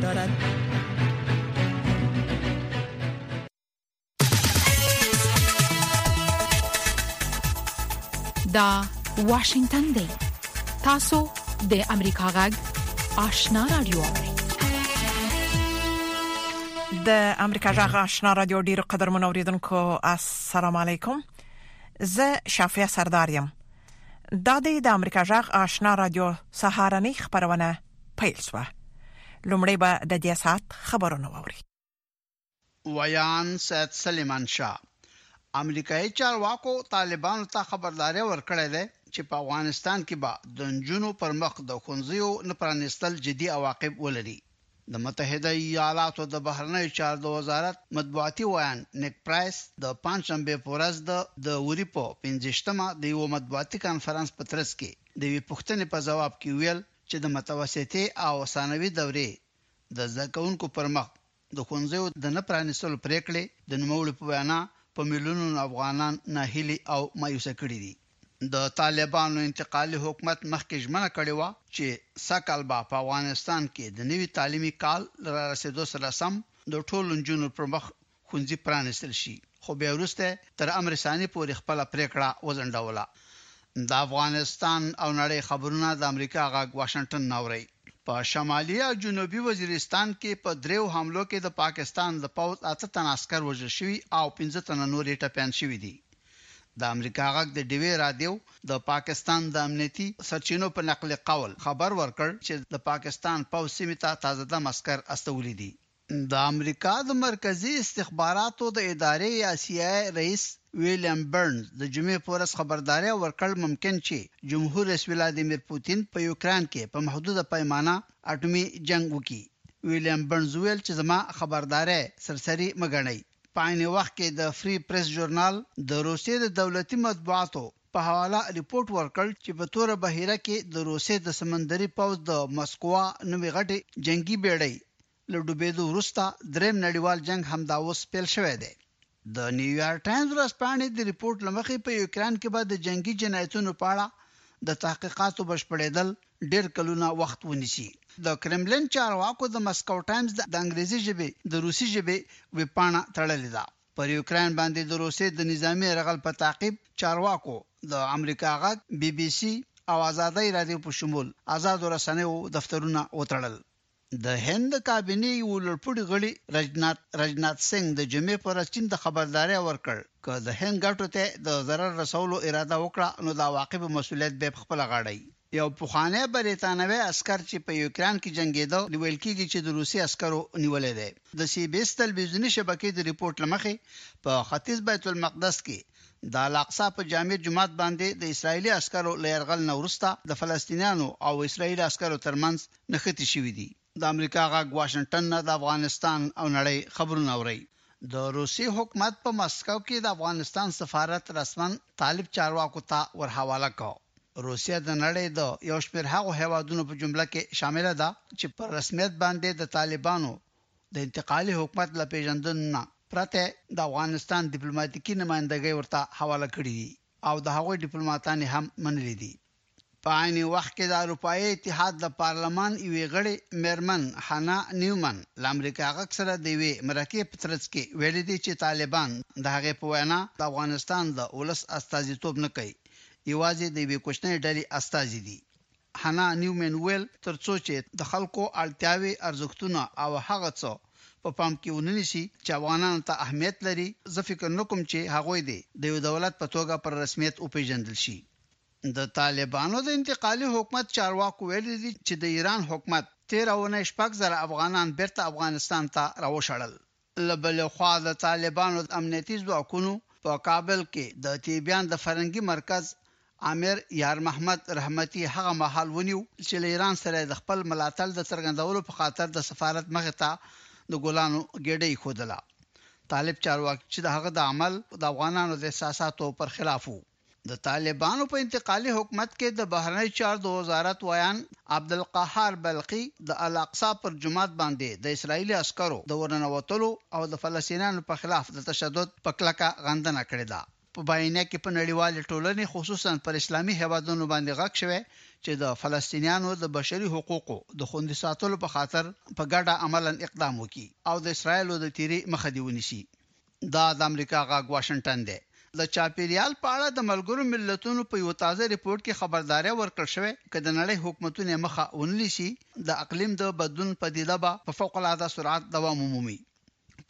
دارد. دا واشنگتن دی تاسو د امریکا غږ آشنا رادیو د امریکا غږ آشنا رادیو ډیرو قدرمن اوریدونکو السلام علیکم زه شافیا سردار یم د امریکا غږ آشنا رادیو سهارنی خبرونه پیل شو لومړی به د دې سات خبرونه ووري ویان سید سلیمان شاه امریکایي چارواکو طالبانو ته خبرداری ورکړی دی چې په افغانستان کې به د نجونو پر مخ د ښوونځیو نه پرانیستل جدي عواقب ولري. د متحده ایالاتو د بهرنیو چارو د وزارت مطبوعاتي ویاند نیک پرایس د پنجشنبې په ورځ د د وري په پنځه ویشت مه د یوه مطبوعاتي کانفرنس په ترڅ کې د یوې پوښتنې په ځواب کې وویل، چې د متوسطې او ثانوي دورې د زده کوونکو پر مخ د ښونځیو د نه پرانیستلو پرېکړې د نوموړي په وینا په میلیونونو افغانان ناهیلي او مایوسه کړي دي. د طالبانو انتقالي حکومت مخکې ژمنه کړې وه چې سږ کال به په افغانستان کې د نوي تعلیمي کال له رارسېدو سره سم د ټولو نجونو پر مخ ښونځي پرانیستل شي خو بیا وروسته تر امر ثاني پورې خپله پریکړه وځنډوله. دافغانستان او نړۍ خبرونه د امریکا غږ واشنګټن نه اورئ. په شمالي او جنوبي وزیرستان کې په دریو حملو کې د پاکستان د پوځ اته تنه عسکر وژل شوي او پنځه تنه نور یې ټپیان شوي دي. د امریکا غږ د ډیوې رادیو د پاکستان د امنیتي سرچینو په نقل قول خبر ورکړ چې د پاکستان پوځ سیمې ته تازه دم عسکر استولي دي. د امریکا د مرکزي استخباراتو د ادارې یا سي آی اې رئیس ویلیم برنز د جمعې په ورځ خبرداری ورکړ ممکن چې جمهور رئیس ولادیمیر پوتین په یوکراین کې په محدوده پیمانه اټومي جنګ وکړي. ویلیم برنز وویل چې زما خبرداری سرسري مه ګڼئ. په عین وخت کې د فري پریس ژورنال د روسیې د دولتي مطبوعاتو په حواله رپوټ ورکړ چې په توره بحیره کې د روسې د سمندري پوځ د مسکوا نومې غټې جنګي بېړۍ له ډوبېدو وروسته درېیم نړیوال جنګ همدا اوس پیل شوی دی. د نیویارک ټایمز ورځپاڼې د رپوټ له مخې په یوکراین کې به د جنګي جنایتونو په اړه د تحقیقاتو بشپړېدل ډېر کلونه وخت ونیسي. د کرملین چارواکو د مسکو ټایمز د انګریزي ژبې د روسي ژبې ویبپاڼه تړلې ده. پر یوکراین باندې د روسیې د نظامي یرغل په تعقیب چارواکو د امریکا غږ، بي بي سي او ازادۍ راډیو په شمول ازادو رسنیو دفترونه وتړل. د هند د کابینې یوه لوړپوړي غړي رجنات رجنات سنګ د جمعې په ورځ چین ته خبرداری ورکړ، که د هند ګټو ته د ضرر رسولو اراده وکړه نو د عواقبو مسوولیت به یې په خپله غاړه وي. یو پخوانی بریتانوی عسکر چې په یوکراین کې جنګېده، ویل کېږي چې د روسي عسکرو نیولی دی. د سي بي اېس تلویزیوني شبکې د رپوټ له مخې، په ختیځ بیت المقدس کې د الاقصی په جامع جومات باندې د اسراییلي عسکرو له یرغل نه وروسته د فلسطینیانو او اسراییلي عسکرو ترمنځ نښتې شوې دي. د امریکا غږ واشنګټن نه د افغانستان او نړۍ خبرونه اورئ. د روسیې حکومت په مسکو کې د افغانستان سفارت رسماً طالب چارواکو ته ور حواله کړ. روسیه د نړۍ د یو شمېر هغو هېوادونو په جمله کې شامله ده چې پر رسمیت باندې د طالبانو د انتقالي حکومت له پېژندنو نه پرته یې د افغانستان دیپلوماتیکي نمایندګۍ ورته حواله کړې دي او د هغوی ډیپلوماتان یې هم منلي دي. په عین وخت کې د اروپايې اتحاد د پارلمان یوې غړې مېرمن هانا نیومن له امریکا غږ سره د یوې مرکې په ترڅ کې ویلي دي چې طالبان د هغې په وینا د افغانستان د ولس استازیتوب نه کوي، یوازې د یوې کوچنۍ ډلې استازي دي. هانا نیومن وویل، تر څو چې د خلکو اړتیاوې، ارزښتونه او هغه څه په پام کې ونه نیسي چې افغانانو ته اهمیت لري، زه فکر نه کوم چې هغوی دې د یو دولت په توګه پر رسمیت وپېژندل شي. د طالبانو د انتقالي حکومت چارواکو ویلي دي چې د ایران حکومت تېره اونۍ شپږ زره افغانان بېرته افغانستان ته راوشړل. له بلې خوا د طالبانو د امنیتي ځواکونو په کابل کې د تیبیان د فرهنګي مرکز امیر یارمحمد رحمتي هغه مهال ونیو چې له ایران سره یې د خپل ملاتړ د څرګندولو په خاطر د سفارت مخې ته د ګلانو ګېډۍ ایښودله. طالب چارواکي چې د هغه دا عمل د افغانانو د احساساتو پر خلاف و، د طالبانو په انتقالي حکومت کې د بهرنیو چارو د وزارت ویاند عبدالقهار بلخي د الاقصی پر جومات باندې د اسرائیلي عسکرو د ورننوتلو او د فلسطینیانو په خلاف د تشدد په کلکه غندنه کړې ده. په بیانیه کې په نړیوالې ټولنې خصوصاً پر اسلامي هېوادونو باندې غږ شوی چې د فلسطینیانو د بشري حقوقو د خوندي ساتلو په خاطر په ګډه عملاً اقدام وکړي او د اسرائیلو د تېري مخه دې ونیسي. دا د امریکا غږ واشنګټن دی. د چاپېریال په اړه د ملګرو ملتونو په یوه تازه رپوټ کې خبرداری ورکړل شوی، که د نړۍ حکومتونه یې مخه ونه نیسي، د اقلیم د بدلون پدیده به په فوق العاده سرعت دوام ومومي.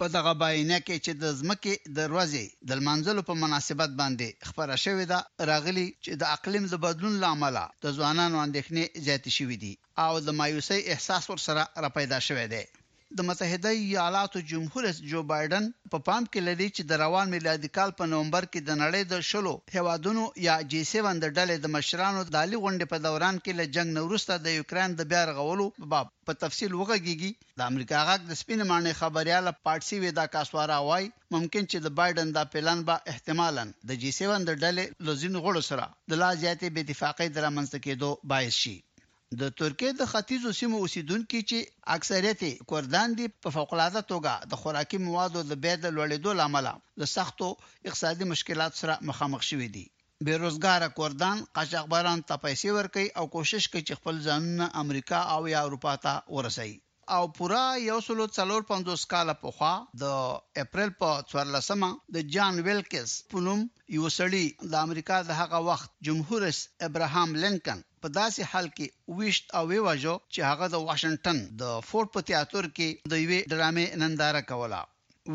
په دغه بیانیه کې چې د ځمکې د ورځې د لمانځلو په مناسبت باندې خپره شوې ده، راغلي چې د اقلیم د بدلون له امله د ځوانانو اندېښنې زیاتې شوې دي او د مایوسۍ احساس ورسره راپیدا شوی دی. د متحده ایالاتو جمهوررئیس جو بایډن په پام کې لري چې د روان میلادي کال په نومبر کې د نړۍ د شلو هېوادونو یا جي سیون د ډلې د مشرانو د عالي غونډې په دوران کې له جنګ نه وروسته د یوکراین د بیا رغولو په باب په تفصیل وغږېږي. د امریکا غږ د سپینې ماڼۍ خبریاله پاټسي ویدا کاسوارا وايي، ممکن چې د بایډن دا پلان به احتمالاً د جي سیون د ډلې له ځینو غړو سره د لا زیاتې بې اتفاقۍ د رامنځته کېدو باعث شي. د ترکیې د ختیځو سیمو اوسېدونکي چې اکثریت یې کردان دي، په فوق العاده توګه د خوراکي موادو د بیې د لوړېدو له امله له سختو اقتصادي مشکلاتو سره مخامخ شوي دي. بې روزګاره کردان قاچاقبرانو ته پیسې ورکوي او کوشش کوي چې خپل ځانونه امریکا او یا اروپا ته ورسوي. او پوره یو سلو څلور پنځوس کاله پخوا د اپریل په څوارلس مه د جان ویلکس په نوم یوه سړي د امریکا د هغه وخت جمهوررئیس ابراهام لینکن په داسې حال کې وویشت او ویې واژه چې هغه د واشنګټن د فورډ په تیاتر کې د یوې ډرامې ننداره کوله.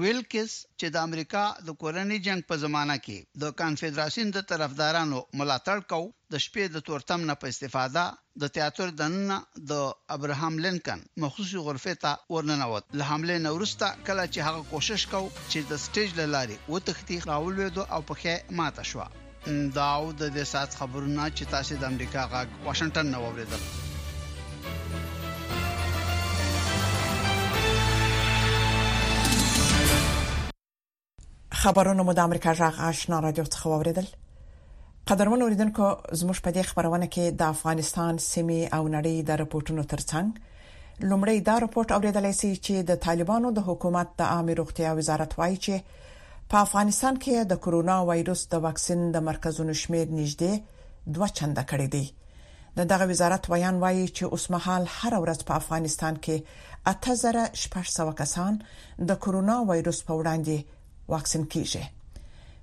ویلکس چې د امریکا د کورني جنګ په زمانه کې د کانفدراسیون د طرفدارانو ملاتړ کو، د شپې د تورتم نه په استفاده د تیاتر دننه د ابراهام لینکن مخصوصي غرفې ته ورننوت. له حملې نه وروسته کله چې هغه کوشش کو چې د سټیج له لارې وتښتي، راولوېدو او پښه یې ماته شوه. دا او د دې سات خبرونه چې تاسو د امریکا غږ واشنگټن نو اوریدل خبرونه مو د امریکا غږ آشنا رادیو څخه اوریدل قدرمن اوریدونکو زموږ په دې خبرونه کې د افغانستان سیمه او نړۍ د رپورټونو ترڅنګ لومړی دا رپورت اوریدلای شي چې د طالبانو د حکومت د عامه روغتیا وزارت وایي چې په افغانستان کې د کرونا وایروس د واکسین د مرکزونو شمیر نږدې دوه چنده کړی دی. د دغه وزارت ویاند وایي چې اوسمهال هره ورځ په افغانستان کې اته زره شپږ سوه کسان د کرونا وایروس په وړاندې واکسین کیږي.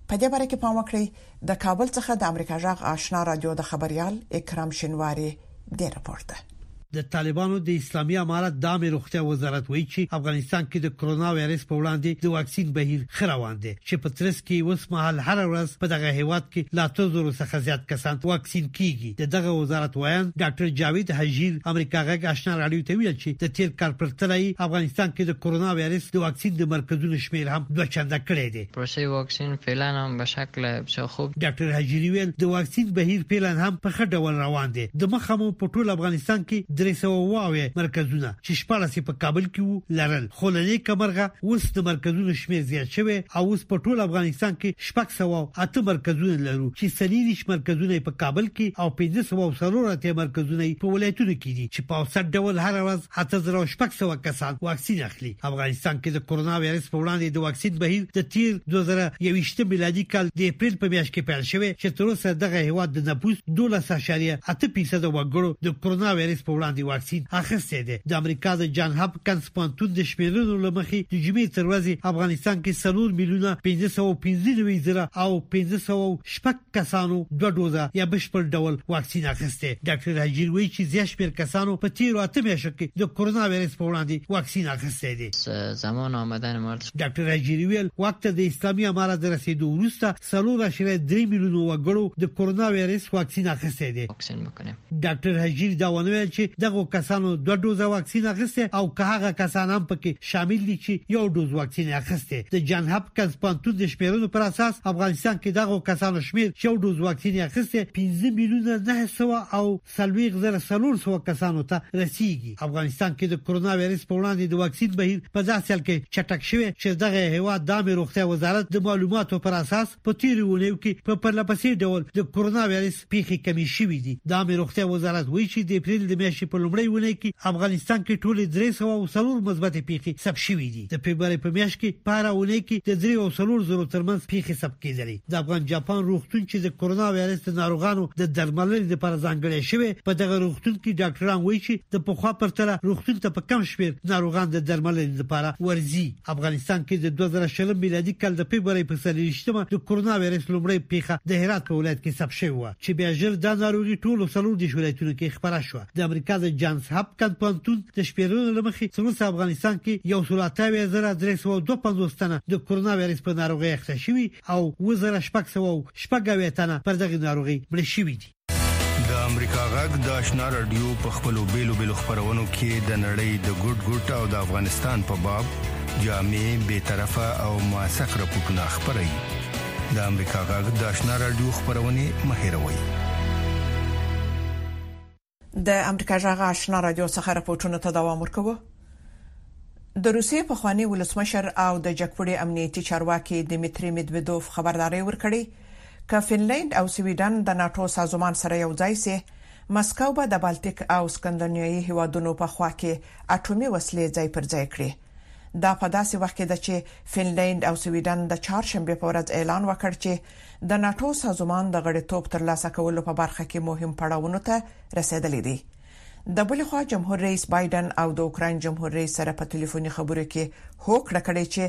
په دې باره کې پام وکړئ، د کابل څخه د امریکا غږ آشنا راډیو د خبریال اکرام شینواري دی رپورت ده د طالبانو د اسلامي امارت د عامه روغتیا وزارت وایي چې افغانستان کې د کرونا وایرس په وړاندې د واکسین بهیر ښه روان دی چې په ترڅ کې اوس مهال هر ورځ په دغه هیواد کې لا څو زرو څخه زیات کسان واکسین کیږي د دغه وزارت وایان ډاکټر جاوید حجیر امریکا غږ آشنا رادیو ته ویل چې د تیر کال پر تلای افغانستان کې د کرونا وایرس د واکسین د مرکزونو شمیر هم دوه چنده کړی دی پروسې واکسین فعلا هم به شکل بسیار خوب. ډاکټر هجیري ویل، د واکسین بهیر فعلا هم په ښه ډول روان دی، د مخه مو په ټول افغانستان کې درې سوه اووه اویا مرکزونه چې شپاړس یې په کابل کې وو لرل، خو له نیکه مرغه اوس د مرکزونو شمېر زیات شوی او اوس په ټول افغانستان کې شپږ سوه او اته مرکزونه لرو چې څلیرویشت مرکزونه یې په کابل کې او پنځه سوه او څلور اتیا مرکزونه یې په ولایتونو کې دي چې په اوسط ډول هره ورځ اته زره او شپږ سوه کسان واکسین اخلي. کړي افغانستان کې د کورونا وایرس په وړاندې د واکسین بهیر د تیر 2021 میلادي کال د اپریل په میاشت کې پیل شوی چې تر اوسه دغه هیواد د نفوس 12.8% وګړو د کورونا وایرس په وړاندې واکسین اخیستی دی د امریکا د جان هاپکنز پوهنتون د شمیرنو لمخې د جمعې تر ورځې افغانستان کې 3 میلیونه 515 زره او 500 شپږ کسانو دوه ډوزه یا بشپړ ډول واکسین اخیستی ډاکټر هجیر وایي چې زیات شمېر کسانو په تیرو اته میاشتو کې د کرونا وایرس په وړاندې واکسین اخیستی دی زمان آمدن مرد ډاکټر هجیر ویل واک ته د اسلامي امارت د رسیدو وروسته څلور اعشاریه درې میلیونو وګړو د کرونا وایرس واکسین اخیستی دی واکسین بکنیم ډاکټر هجیر دا ونه ویل چې دغو کسانو دوه ډوزه واکسین اخیستی او که هغه کسان هم پکې شامل دي چې یو ډوز واکسین یې اخیستی د جان هپکنز پوهنتون د شمیرنو پر اساس افغانستان کې دغو کسانو شمیر چې یو ډوز واکسین یې اخیستی پنځه میلیونه نهه سوه او څلوېښت زره څلور سوه کسانو ته رسیږي افغانستان کې د کرونا وایرس په وړاندې د واکسین بهیر په داسې حال کې چټک شوی چې دغه هیواد د عامې روغتیا وزارت د معلوماتو پر اساس په تیرو ونیو کې په پرلپسې ډول د کرونا وایرس پېښې کمې شوې دي. د عامې روغتیا وزارت وایي چې د اپریل د میاشتې په لومړۍ اونۍ کې افغانستان کې ټولې درې سوه او څلور مثبتې پېښې ثبت شوې دي. د فبرورۍ په میاشت کې په هره اونۍ کې د درېیو او څلور زرو ترمنځ پېښې ثبت کېدلې. د افغان جاپان روغتون چې د کرونا وایرس د ناروغانو د درملنې لپاره ځانګړی شوی، په دغه روغتون کې ډاکټران وایي چې د پخوا پرتله روغتون ته په کم شمېر ناروغان د درملنې لپاره ورځي. افغانستان کې د دوه زره شلم میلادي کال د فبرورۍ په څلوېښت مه د کرونا وایرس لومړۍ پېښه د هرات په ولایت کې ثبت شوې وه چې بیا ژر دا ناروغي ټولو څلور دېرش ولایتونو کې خپره شوه. د امریکا د جانس هاپکن پوهنتون د شمېرنو له مخې تر اوسه افغانستان کې یو سل اته اویا زره درې سوه او دوه پنځوس تنه د کرونا وایرس په ناروغۍ اخته شوي او اووه زره شپږ سوه او شپږ اویا تنه پر دغې ناروغۍ مړه شوي دي. د امریکا غږ د آشنا رادیو په خپلو بیلو بیلو خبرونو کې د نړۍ د ګډ ګډ او د افغانستان په باب جامع به طرفه او موثق راپورټونه خبري د امریکا غږ د آشنا رادیو خبرونه مهیروي د امریکا غږ آشنا رادیو څخه راپورټونه ته دوام ورکوي د روسیې په خوانی ولسمشر او د جګپړې امنیتي چارواکي دمیتري مدویدوف خبرداري ورکړي که فنلنډ او سویډن د ناټو سازمان سره یو ځای شي، مسکو به د بالتیک او سکندنیوي هیوادونو په خوا کې اټومي وسلې ځای پر ځای کړي. دا په داسې وخت کې ده چې فنلنډ او سویډن د چهارشنبې په ورځ اعلان وکړ چې د ناټو سازمان د غړیتوب ترلاسه کولو په برخه کې مهم پړاوونو ته رسیدلی دی. د بلې خوا جمهور رئیس بایډن او د اوکراین جمهور رئیس سره په تلیفوني خبرو کې هوکړه کړې چې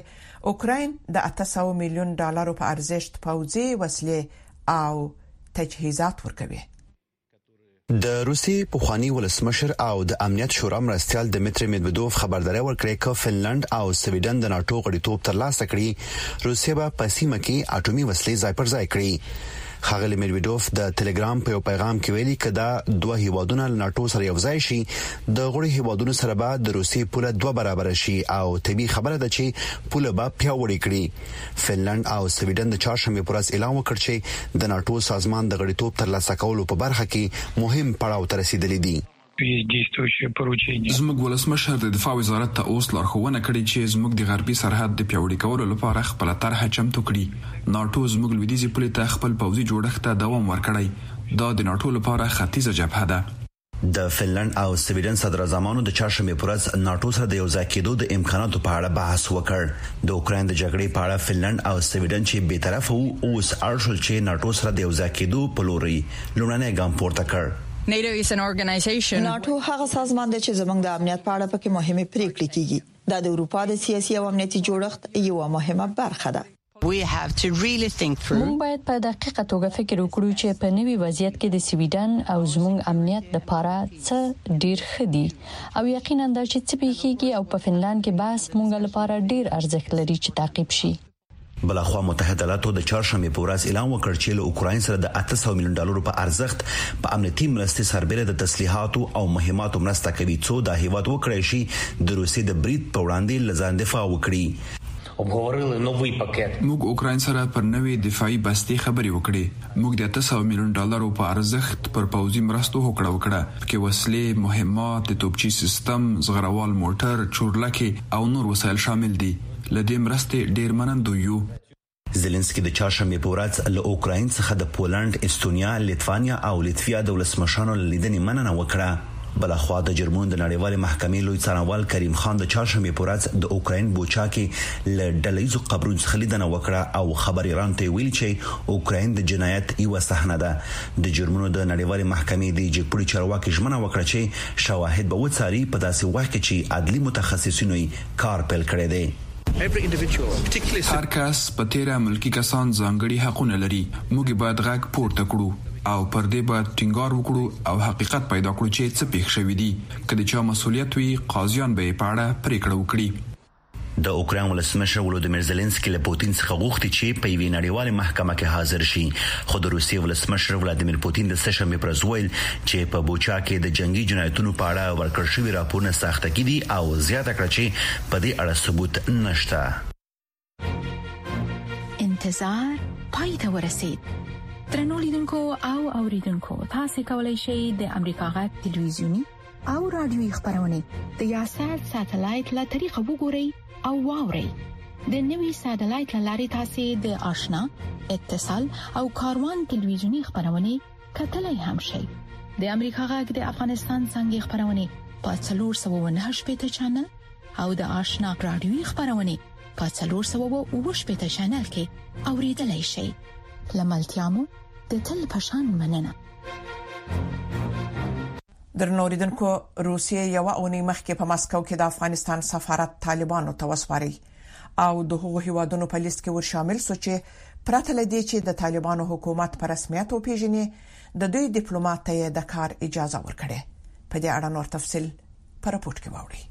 اوکراین د اته سوه میلیون ډالرو په ارزښت پوځي وسلې او تجهیزات ورکوي. د روسیې پخواني ولسمشر او د امنیت شورا مرستیال دمیتري میدودوف خبرداری ورکړی که فنلنډ او سویډن د ناټو غړیتوب ترلاسه کړي، روسیه به په سیمه کې اټومي وسلې ځای پر ځای کړي. ښاغلي میدویدوف د تلګرام په یو پیغام کې ویلي که دا دوه هیوادونه له ناټو سره یوځای شي د غړو هیوادونو سره به د روسیې پوله دوه برابره شي او طبیعي خبره ده چې پوله به پیاوړې کړي فنلند او سویډن د چهارشنبې پر ورځ اعلان وکړ چې د ناټو سازمان د غړیتوب ترلاسه کولو په برخه کې مهم پړاو ته رسیدلي دي زموږ ولسمشر د دفاع وزارت ته اوس لارښوونه کړې چې زموږ د غربي سرحد د پیاوړي کولو لپاره خپله طرحه چمتو کړي. ناټو زموږ لویدیځې پولې ته خپل پوځي جوړښت ته دوام ورکړی. دا د ناټو لپاره ختیځه جبهه ده. د فنلنډ او سویډن صدراعظمانو د چهارشنبې په ورځ ناټو سره د یوځای کېدو د امکاناتو په اړه بحث وکړ. د اوکراین د جګړې په اړه فنلنډ او سویډن چې بېطرفه وو، اوس اړ شول چې ناټو سره د یوځای کېدو په لوري لومړنی ګام پورته کړ. ناټو هغه سازمان دی چې زموږ د امنیت په اړه پکې مهمې پریکړې کیږي. دا د اروپا د سیاسي او امنیتي جوړښت یوه مهمه برخه ده. موږ باید په دقیقه توګه فکر وکړو چې په نوي وضعیت کې د سویډن او زموږ امنیت لپاره څه ډیر ښه دي او یقینا دا چې څه پیښیږي او په فنلاند کې بحث موږ لپاره ډیر ارزښت لري چې تعقیب شي. بلخوا متحده ایالاتو د چهارشنبې په ورځ اعلان وکړ چې له اوکراین سره د 800 میلیون ډالرو په ارزښت په امنیتي مرستې سربېره د تسلیحاتو او مهماتو مرسته کوي څو دا هیواد وکړای شي د روسیې د برید په وړاندې له ځان دفاع وکړي. موږ اوکراین سره پر نوې دفاعي بستې خبرې وکړې. موږ د 800 میلیون ډالرو په ارزښت پر پوځي مرستو هوکړه وکړه، پکې وسلې، مهمات، د توپچي سیستم، زغروال موټر، چورلکې او نور وسایل شامل دي. له دې مرستې ډېر منندوی یو. زیلنسکي د چهارشنبې په ورځ له اوکراین څخه د پولنډ، استونیا، لیتوانیا او لیتویا د ولسمشرانو له لیدنې مننه وکړه. بلخوا د جرمونو د نړیوالې محکمې لوی څارنوال کریم خان د چهارشنبې په ورځ د اوکراین بوچا کې له ډله ییزو قبرونو څخه لیدنه وکړه او خبریالانو ته یې ویلي چې اوکراین د جنایت یوه صحنه ده. د جرمونو د نړیوالې محکمې د جګپوړي چارواکي ژمنه وکړه چې شواهد به وڅاري په داسې وخت کې چې عدلي متخصصینو یې کار پیل کړی دی. هر کس، په تېره ملکي کسان ځانګړي حقونه لري، موږ باید غږ پورته کړو او پر دې باید ټینګار وکړو او حقیقت پیدا کړو چې څه پېښ شوي دي. که د چا مسوولیت وي، قاضیان به یې په اړه پرېکړه وکړي. د اوکراین ولسمشر ولودیمیر زیلینسکي له پوتین څخه غوښتي چې په یوې نړیوالې محکمه کې حاضر شي، خو د روسیې ولسمشر ولادیمیر پوتین د سه شنبې پر ورځ وویل چې په بوچا کې د جنگي جنایتونو په اړه ورکړ شوي راپورونه ساختګي دي او زیاته کړه چې په دې اړه ثبوت نشته انتظار پای ته ورسید ترنو لیدونکو او اوریدونکو تاسو کولی شئ د امریکا غا ټلویزیونی او رادیوي خبرونه د یاسات ساتلایت له طریقو وګورئ او واورئ د نوي ساتلایت لارې تاسو د آشنا اتصال او کاروان ټلویزیونی خبرونه کتلای هم شئ د امریکا غږ د افغانستان څنګه خبرونه په 309 پټ چنل او د آشنا رادیوي خبرونه په 309 پټ چنل کې اوریدلای شئ لملتيامو د تل پشان مننه درنو اوریدونکو روسیې یو اونۍ مخکې په مسکو کې د افغانستان سفارت طالبانو ته وسپاري او د هغو هیوادونو په لیست کې ورشامل شو چې پرته لدی چې د طالبانو حکومت پر رسمیت او پیژني د دوی ډیپلوماټ ته د کار اجازه ورکړي په دې اړه نور تفصيل پر راپورټ کې واوري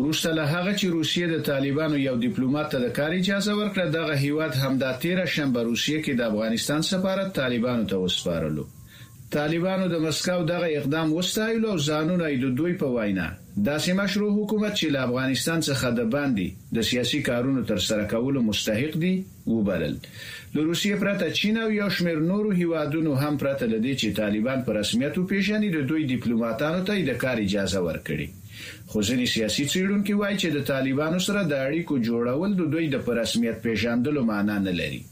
وروسته له هغه چې روسیې د طالبانو یو ډیپلوماټ ته د کار اجازه ورکړه دغه هیواد همدا تیره شنبه روسیې کې د افغانستان سفارت طالبانو ته وسپارلو طالبانو د مسکو دغه اقدام وستایلو او ځانونه یې د دوی په وینا داسې مشروع حکومت چې له افغانستان څخه د باندې د سیاسي کارونو تر سره کولو مستحق دي وبلل. له روسیې پرته چین او یو شمېر نورو هېوادونو هم پرته له دې چې طالبان په رسمیت وپېژني د دوی دیپلوماتانو ته یې د کار اجازه ورکړې خو ځینې سیاسي څېړونکي وايي چې د طالبانو سره د اړیکو جوړول د دوی د په رسمیت پېژندلو معنا نه لري.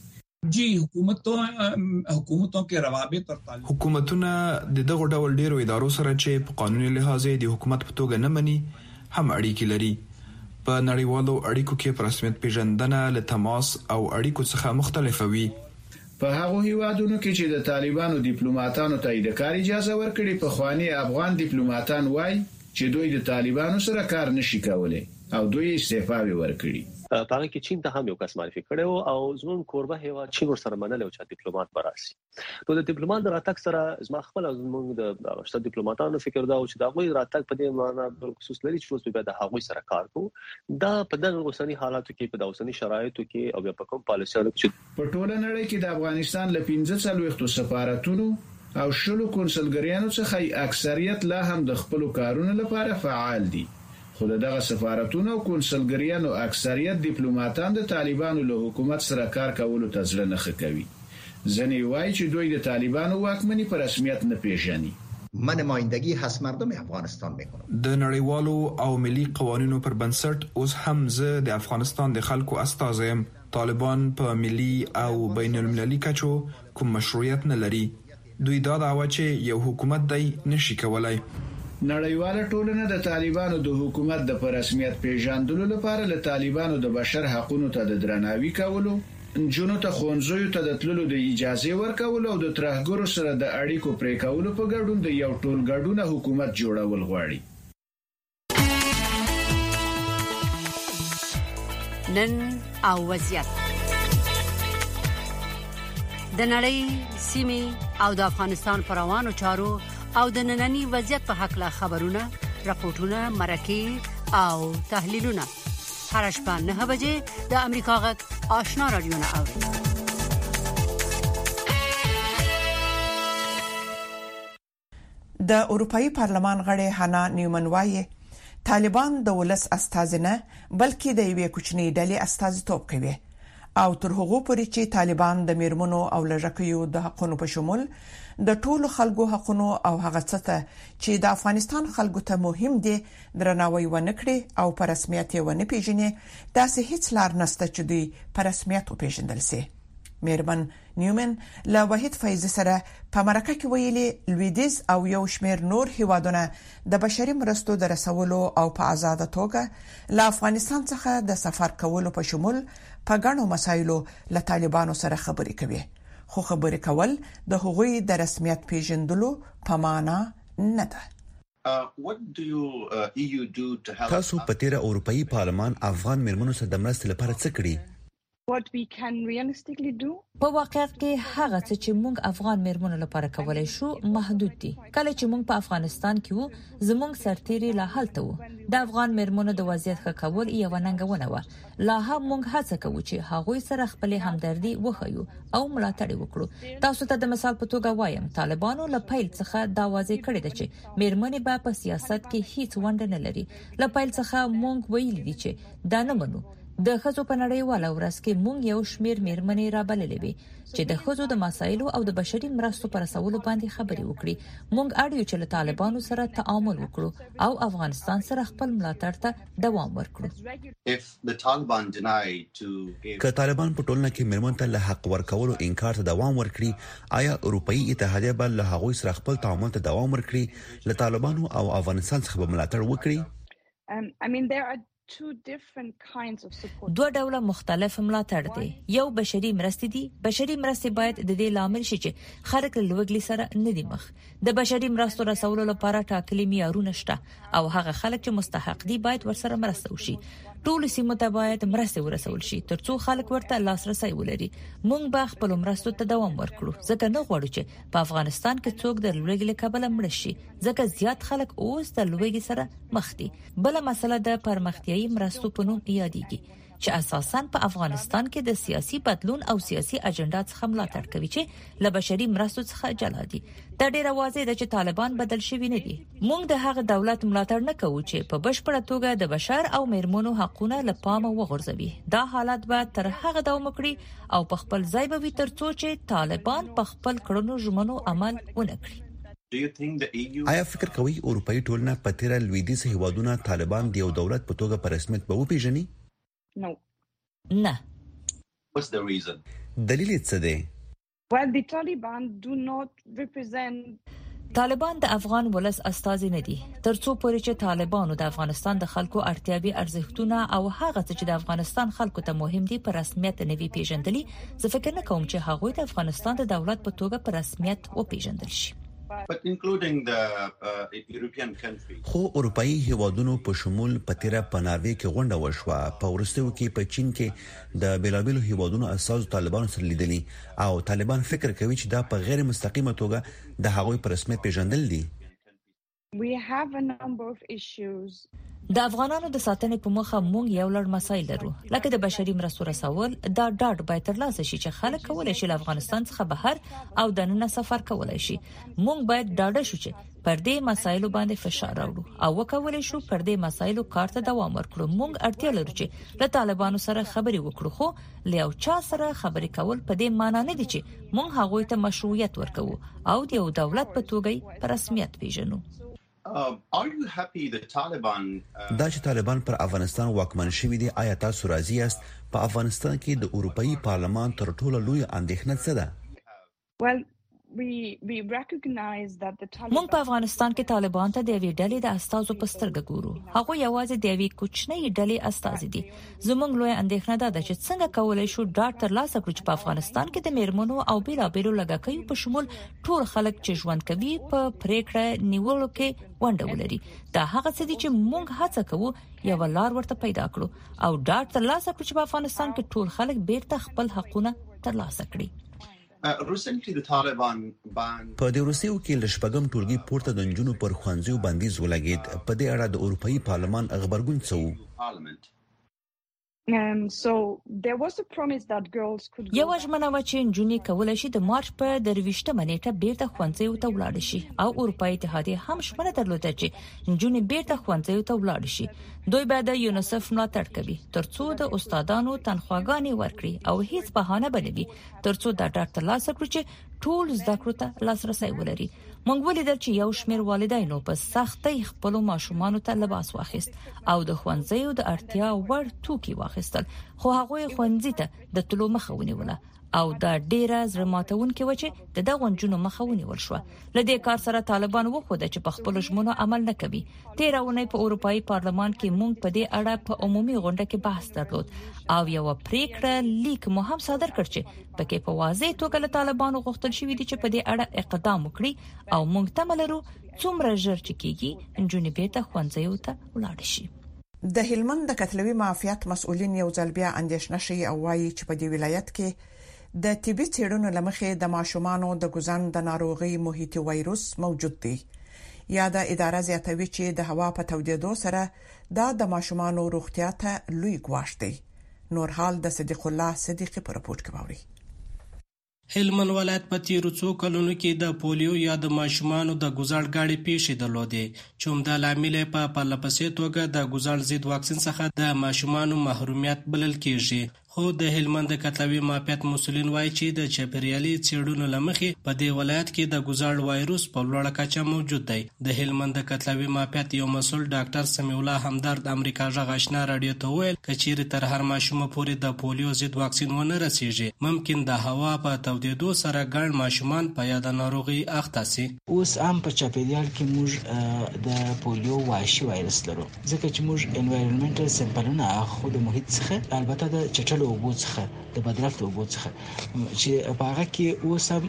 حکومتونه د دغو ډول ډېرو ادارو سره چې په قانوني لحاظ یې د حکومت په توګه نه مني هم اړیکي لري. په نړیوالو اړیکو کې په رسمیت پېژندنه له تماس او اړیکو څخه مختلفه وي. په هغو هېوادونو کې چې د طالبانو دیپلوماتانو ته یې د کار اجازه ورکړې، پخواني افغان دیپلوماتان وايي چې دوی د طالبانو سره کار نه شي کولی. او دوی استعفاوې ورکړي. په هغه کې چین ته هم یو کس معرفي کړی و او زموږ کوربه هېواد چین ورسره منلی و چې دیپلومات به راشي. نو د دیپلومات د راتګ سره زما خپل او زموږ د هغه شته دیپلوماتانو فکر دا و چې د هغوی راتګ په دې مانا بالخصوص لري چې اوس به بیا د هغوی سره کار کوو. دا په دغه اوسني حالاتو کې، په دا اوسني شرایطو کې او بیا په کوم پالیسیانو کې چې په ټوله نړۍ کې د افغانستان له پنځه څلوېښتو سفارتونو او شلو کونسلګریانو څخه یې اکثریت لا هم د خپلو کارونو لپاره فعال دي، خو د دغه سفارتونو او کونسلګریانو اکثریت دیپلوماتان د طالبانو له حکومت سره کار کولو ته زړه نه ښه کوي. ځنې یې وايي چې دوی د طالبانو واکمني په رسمیت نه پېژني. مه نمایندګي هست مردم افغانستان میکنم. د نړیوالو او ملي قوانینو پر بنسټ اوس هم زه د افغانستان د خلکو استازی یم. طالبان په ملي او بین المللي کچو کوم مشروعیت نه لري، دوی دا دعوه چې یو حکومت دی نه شي کولای. نړیواله ټولنه د طالبانو د حکومت د په رسمیت پېژندلو لپاره له طالبانو د بشر حقونو ته د درناوي کولو، نجونو ته ښوونځیو ته د تللو د اجازې ورکولو او د ترهګرو سره د اړیکو پرې کولو په ګډون د یو ټولګډونه حکومت جوړول غواړي. نن او وضعیت د نړۍ سیمه او د افغانستان پر روانو چارو او د ننني وضعیت په حق لا خبرونه راپورټونه مرکه او تحلیلونه هر شپه نه بجې د امریکا غږ آشنا رادیو نه اوري د اروپايي پارلمان غړې هانا نیومن وايي، طالبان د ولس استازي نه، بلکې د یوې کوچنۍ ډلې استازیتوب کوي او تر هغو پورې چې طالبان د میرمنو او لږکیو د حقونو په شمول د ټولو خلکو حقونو او هغه څه ته چې د افغانستان خلکو ته مهم دي درناوی ونه کړي او په رسمیت یې ونه پیژني داسې هیڅ لار نشته چې دوی په رسمیت وپیژندل شي میرمن نیومن له وحید فیضي سره په مرکه کې ویلي، لویدیځ او یو شمېر نور هېوادونه د بشري مرستو د رسولو او په ازاده توګه له افغانستان څخه د سفر کولو په شمول په ګڼو مسایلو له طالبانو سره خبرې کوي، خو خبرې کول د هغوی د رسمیت پېژندلو په مانا نه ده. تاسو په تېره اروپايي پارلمان افغان مېرمنو سره د مرستې لپاره څه کړي؟ په واقعیت کې هغه څه چې موږ افغان میرمنو لپاره کولای شو محدود دي. کله چې موږ په افغانستان کې وو، زموږ سرتیري لا هلته وو. د افغان میرمنو د وضعیت ښه کول یوه ننګونه وه. لاهم موږ هڅه کوو چې هغوی سره خپلې همدردي وښیو او ملاتړ یې وکړو. تاسو ته د مثال په توګه وایم، طالبانو له پیل څخه دا واضح کړې ده چې میرمنې به په سیاست کې هیڅ ونډه نه لري. له پیل څخه موږ ویلي دي چې دا نه منو. د ښځو په نړیواله ورځ کې موږ یو شمیر میرمنې رابللې وې چې د ښځو د مسایلو او د بشري مرستو پر رسولو باندې خبرې وکړي موږ اړ یو چې له طالبانو سره تعامل وکړو او افغانستان سره خپل ملاتړ ته دوام ورکړو که طالبان په ټولنه کې میرمن ته له حق ورکولو انکار ته دوام ورکړي آیا اروپאי اتحادیه به له هغوی سره خپل تعامل ته دوام ورکړي له طالبانو او افغانستان څخه به ملاتړ وکړي دوه ډوله مختلف ملاتړ دی یو بشري مرستې دي بشري مرستې باید د دې لامل شي چې خلک له لوګلي سره نه دي مخ د بشري مرستو رسولو لپاره ټاکلي معیارونه شته او هغه خلک چې مستحق دي باید ورسره مرسته وشي ټول سیمو ته باید مرستې ورسول شي ترڅو خلک ورته لاسرسي ولري مونږ به خپل مرستو ته دوام ورکړو ځکه نه غواړو چې په افغانستان کې څوک د لوګلي کبل مړ شي ځکه زیات خلک اوس د لوګي سره مخ دي بله مسله د پرمختیايي مرستو په نوم یادېږي چې اساسا په افغانستان کې د سیاسي بدلون او سیاسي اجنډا څخه ملاتړ کوي چې له بشري مرستو څخه جلا دي دا ډیره واضح ده چې طالبان بدل شوی نه دي موږ د هغه دولت ملاتړ نه کوو چې په بشپړه توګه د بشر او میرمنو حقونه له پامه وغورځوي دا حالت به تر هغه دوام وکړي او په خپل ځای به وي ترڅو چې طالبان په خپل کړنو ژمنو عمل ونکړي ایا فکر کوئ اروپايي ټولنه په تېره لوېدیځ هېوادونه طالبان د یو دولت په توګه په رسمیت به وپېژني؟ نه. دلیل یې څه دی؟ طالبان د افغان ولس استازي نه دي. تر څو پورې چې طالبانو د افغانستان د خلکو اړتیاوې، ارزښتونه او هغه څه چې د افغانستان خلکو ته مهم دي په رسمیت نه وي پېژندلي، زه فکر نه کوم چې هغوی د افغانستان د دولت په توګه په رسمیت وپیژندل شي. خو اروپايي هېوادونو په شمول په تېره په ناروې کې غونډه وشوه، په وروستیو کې په چین کې د بېلابېلو هېوادونو استازو طالبانو سره لیدلي او طالبان فکر کوي چې دا په غیر مستقیمه توګه د هغوی په رسمیت پېژندل دي. د افغانانو د ساتنې په موخه موږ یو لړ مسایل لرو لکه د بشري مرستو رسول دا ډاډ باید ترلاسه شي چې خلک کولای شي له افغانستان څخه بهر او دننه سفر کولای شي موږ باید ډاډه شو چې پر دې مسایلو باندې فشار راوړو او وکولای شو پر دې مسایلو کار ته دوام ورکړو موږ اړتیا لرو چې له طالبانو سره خبرې وکړو خو له یو چا سره خبرې کول په دې معنی نه دي چې مونږ هغوی ته مشروعیت ورکوو او د یو دولت په توګه په رسمیت پیژنو Uh, uh, دا چې طالبان پر افغانستان واکمن شوي دي آیا تاسو راضي یاست په افغانستان کې د اروپאי پارلمان تر ټولو لوی اندېښنه څه ده مونږ په افغانستان کې طالبان ته د یوې ډلې د استازو په سترګه ګورو هغه یوازې د یوې کوچنۍ ډلې استازي دي زموږ لوی اندېښنه دا ده چې څنګه کولای شو ډاټ تر لاسه کړو چې په افغانستان کې د میرمنو او بیلابیلو لګکیو په شمول ټول خلک چې ژوند کوي په پریکړه نیولو کې ونډه ولري دا هغه څه دي چې موږ هڅه کوو یو لار ورته پیدا کړو او ډاټ تر لاسه کړو چې په افغانستان کې ټول خلک بیرته خپل حقونه تر لاسه کړي په دې وروستیو کې له شپږم ټولګي پورته د نجونو پر ښوونځیو بندیز ولګېد، په دې اړه د اروپايي پارلمان غبرګون څه و؟ یوه ژمنه وه چې نجونې کولای شي د مارچ په درویشت مه نېټه بېرته ښوونځیو ته ولاړې شي او اروپايي اتحادیې هم ژمنه درلوده چې نجونې بېرته ښوونځیو ته ولاړې شي، دوی به د یونیسف ملاتړ کوي، ترڅو د استادانو تنخواګانې ورکړي او هیڅ بهانه به نه وي ترڅو دا ډاډ ترلاسه کړو چې ټول زده کړو ته لاسرسي ولري موږ ولیدل چې یو شمېر والدینو په سختۍ خپل ماشومان ته لباس واخیست او د ښوونځیو د اړتیا وړ توکي واخیستل خو هغه ښوونځي ته د تلو مخه ونیوله او دا ډیره زړه ماتونکې و چې د دغو جنونو مخه ونیول شو لدې کار سره طالبان وخوده چې په خپل ژمنو عمل نه کوي تیر اونۍ په اروپאי پارلمان کې مونږ په دې اړه په عمومي غونډه کې بحث درلود او یو پریکړه لیک مو هم صادر کړ چې پکې په واضح توګه له طالبان غوښتل شوې دي چې په دې اړه اقدام وکړي او مونږ تمه لرو څومره ژر چې کیږي جنوني بیرته خوندزیو ته ولاړ شي د هلمند د کتلوي معافیت مسؤلین یو ځل بیا اندیشنه شي او وایي چې په دې ولایت کې د طبي څېړنو له مخې د ماشومانو د ګوزڼ د ناروغۍ محیطي وایروس موجود دی. یاده اداره زیاتوي چې د هوا په تودېدو سره دا د ماشومانو روغتیا ته لوی ګواښ دی. نور حال د صدیق الله صدیقي په رپوټ کې واورئ. هلمند ولایت په تېرو څو کلونو کې د پولیو یا د ماشومانو د ګوزڼ ګڼې پېښې درلودې چې همدا لامل یې په پرلپسې توګه د ګوزڼ ضد واکسین څخه د ماشومانو محرومیت بلل کېږي. خو د هلمند د کتلوي معافیت مسولین وایي چې د چاپیریالي څېړنو له مخې په دې ولایت کې د ګوزاړ وایروس په لوړه کچه موجود دی. د هلمند د کتلوي معافیت یو مسول ډاکټر سمیع الله همدرد امریکا غږ اشنا راډیو ته وویل، که چیرې تر هر ماشومه پورې د پولیو ضد واکسین ونه رسیږي، ممکن د هوا په تودیدو سره ګڼ ماشومان په یاده ناروغي اخته شي. اوس هم په چاپیریال کې موږ د پولیو وحشي وایرس لرو. ځکه چې موږ انوایرنمنټل سمپلونه اخو د محیط څخه البته د چټلو اوبو څخه د بدرفت اوبو څخه چې په هغه کې اوس هم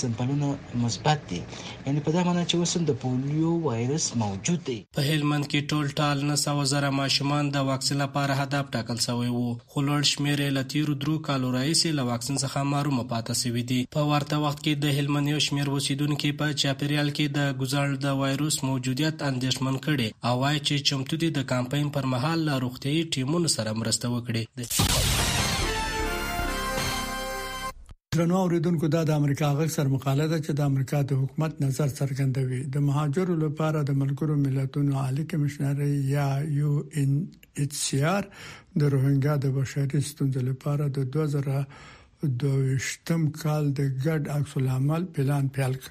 سمپلونه مثبت دي یعنی په دا معنی چې اوس هم د پولیو وایرس موجود دی په هلمند کې ټول ټال نه سوه زره ماشومان د واکسین لپاره هدف ټاکل شوی وو خو لوړ شمېر یې له تېرو درو کالو راهیسې له واکسین څخه محرومه پاته شوي دي. په ورته وخت کې د هلمند یو شمېر اوسېدونکي په چاپېریال کې د ګوزڼ د وایروس موجودیت اندېښمن کړي او وايي چې چمتو دي د کمپاین پر مهال له روغتیايي ټیمونو سره مرسته وکړي. درنو اوریدونکو دا د امریکا غږ سرمقاله ده چې د امریکا د حکومت نظر څرګندوي. د مهاجرو لپاره د ملګرو ملتونو عالي کمشنرۍ یا یو این ایچ سي ار د روهینګا د بشري ستونزو لپاره د دوه زره دوه ویشت کال د ګډ عکس العمل پلان پیل کړ.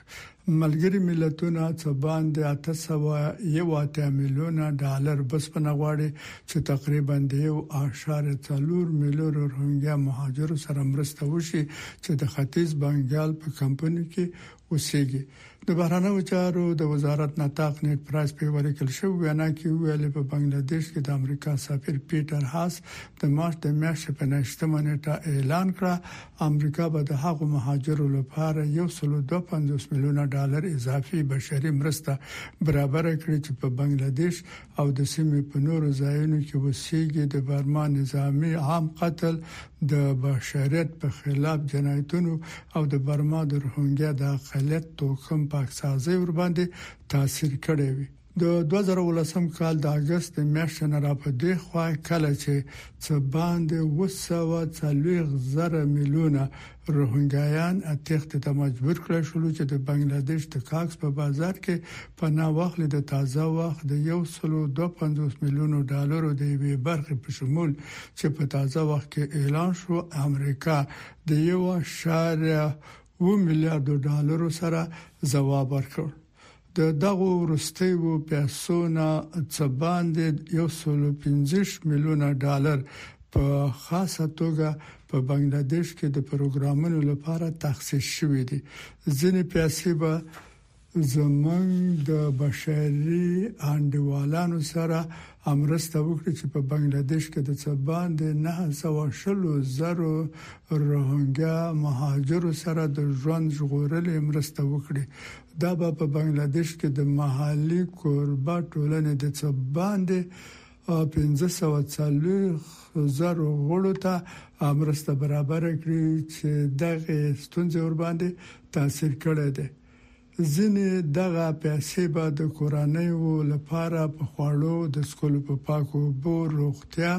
ملګري ملتونه څه باندې اته سوه یو اتیا میلیونه ډالر بسپنه غواړي چې تقریباً د یو اعشاریه څلور میلیونه روهینګا مهاجرو سره مرسته وشي چې د ختیځ بنګال په کمپونو کې اوسیږي. د بهرنیو چارو د وزارت نطاق نیډ پرایس په یوه لیکل شوې وینا کې وویل، په بنګله دیش کې د امریکا سفیر پیټر هاس د مارچ د میاشتې په نهشت مه نیټه اعلان کړه، امریکا به د هغو مهاجرو لپاره یو سل او دوه پنځوس میلیونه ډالر اضافي بشري مرسته برابره کړي چې په بنګله دیش او د سیمې په نورو ځایونو کې اوسیږي د برما نظامي عام قتل د بشریت په خلاف جنایتونو او د برما د روهنګیا د اقلیت توکم پاکسازي ور باندې تاثیر کړی وي د 2019 کال د اگست د میاشتې نه را په دې خوا کله چې څه باندې 240 زره میلیونه روهنګیایان تېښتې ته مجبور کړای شول چې د بنګله دیش د کاکس په بازار کې پناه واخلي د تازه وخت د 152 میلیونو ډالرو د یوې برخې په شمول چې په تازه وخت کې اعلان شو امریکا د 1.2 میلیارډ ډالرو سره ځواب ورکړ. د دغو وروستیو پیسو نه څه باندې 115 میلیونه ډالر په خاصه توګه په بنګلادیش کې د پروګرامونو لپاره تخصیص شوي دي، ځینې پیسې به زموږ د بشري انډیوالانو سره مرسته وکړي چې په بنګله دیش کې د څه باندې 920 زرو روهنګیا مهاجرو سره د ژوند ژغورلې مرسته وکړي دا به په بنګله دیش کې د محلي کوربه ټولنې د څه باندې 1540 زرو غړو ته مرسته برابر کړي چې دغه ستونزې ور باندې تاثیر کړی دی ځینې دغه پیسې به د کورنیو لپاره په خواړو، د څښلو په پاکو اوبو، روغتیا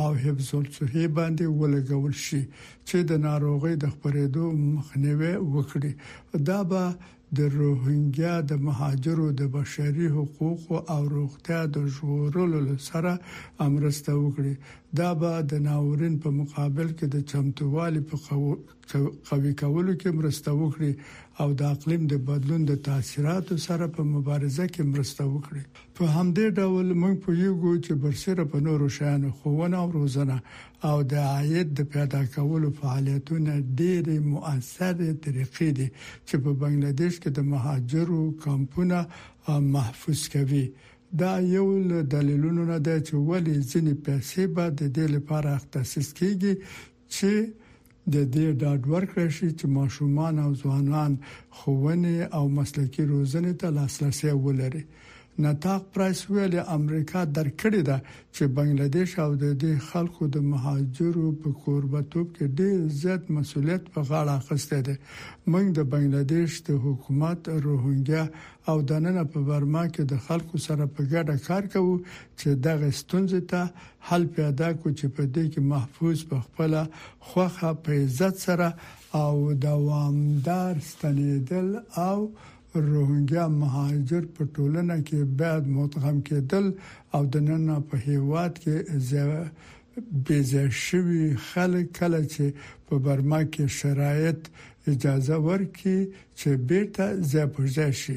او حفظ الصحې باندې ولګول شي چې د ناروغۍ د خپرېدو مخنیوی وکړي. دا به د روهینګیا د مهاجرو د بشري حقوقو او روغتیا د ژغورلو سره مرسته وکړي. دا به د ناورین په مقابل کې د چمتووالي په قوي کولو کې مرسته وکړي او د اقلیم د بدلون د تاثیراتو سره په مبارزه کې مرسته وکړي په همدې ډول موږ په یو ګو چې برسره په نورو شیانو خوونه او روزنه او د عاید د پیدا کولو فعالیتونه ډېری مؤثره طریقې دي چې په بنگلاديش کې د مهاجرو کمپونه محفوظ کوي دا یو له دلیلونو نه دی چې ولې ځینې پیسې به د دې لپاره تخصیص کیږي چې د دې ډاډ ورکړی شي چې ماشومان او ځوانان ښوونې او مسلکي روزنې ته لاسرسی ولري. نطاق پرایس وویل، امریکا درک کړې ده چې بنګله دیش او د دې خلکو د مهاجرو په کوربه توب کې ډیر زیات مسولیت په غاړه اخیستی دی، موږ د بنګله دیش د حکومت، روهنګیا او دننه په برما کې د خلکو سره په ګډه کار کوو چې دغې ستونزې ته حل پیدا کړو چې په دې کې محفوظ په خپله خوښه په عزت سره او دوامدار ستنېدل او روهنګیا مهاجر په ټولنه کې باید مدغم کېدل او د ننه په هېواد کې بې ځای شوي خلک کله چې په برما کې شرایط اجازه ورکړي چې بېرته ځای پر ځای شي